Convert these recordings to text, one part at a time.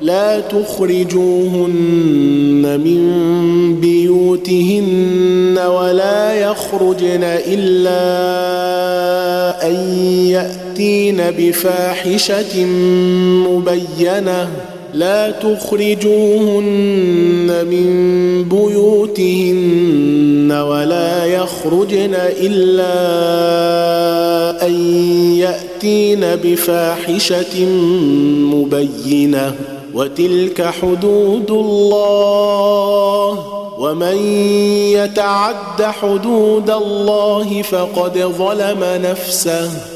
لا تخرجوهن من بيوتهن ولا يخرجن إلا أن يأتين بفاحشة مبينة. لا تخرجوهن من بيوتهن ولا يخرجن إلا أن يأتين بفاحشة مبينة. وتلك حدود الله ومن يتعد حدود الله فقد ظلم نفسه.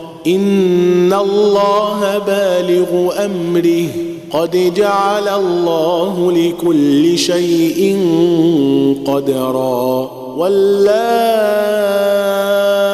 ان الله بالغ امره. قد جعل الله لكل شيء قدرا. واللائي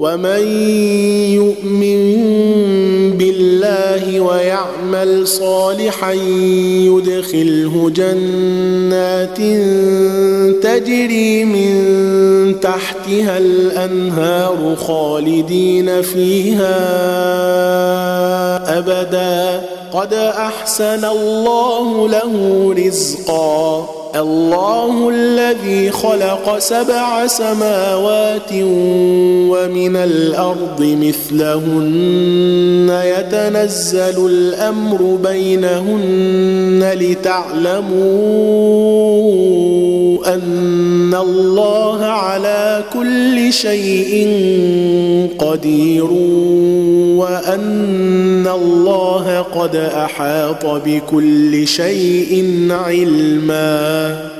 ومن يؤمن بالله ويعمل صالحا يدخله جنات تجري من تحتها الانهار خالدين فيها ابدا قد أحسن الله له رزقا. الله الذي خلق سبع سماوات ومن الأرض مثلهن. يتنزل الأمر بينهن لتعلموا أن الله على كل شيء قدير وأن الله قد أحاط بكل شيء علما.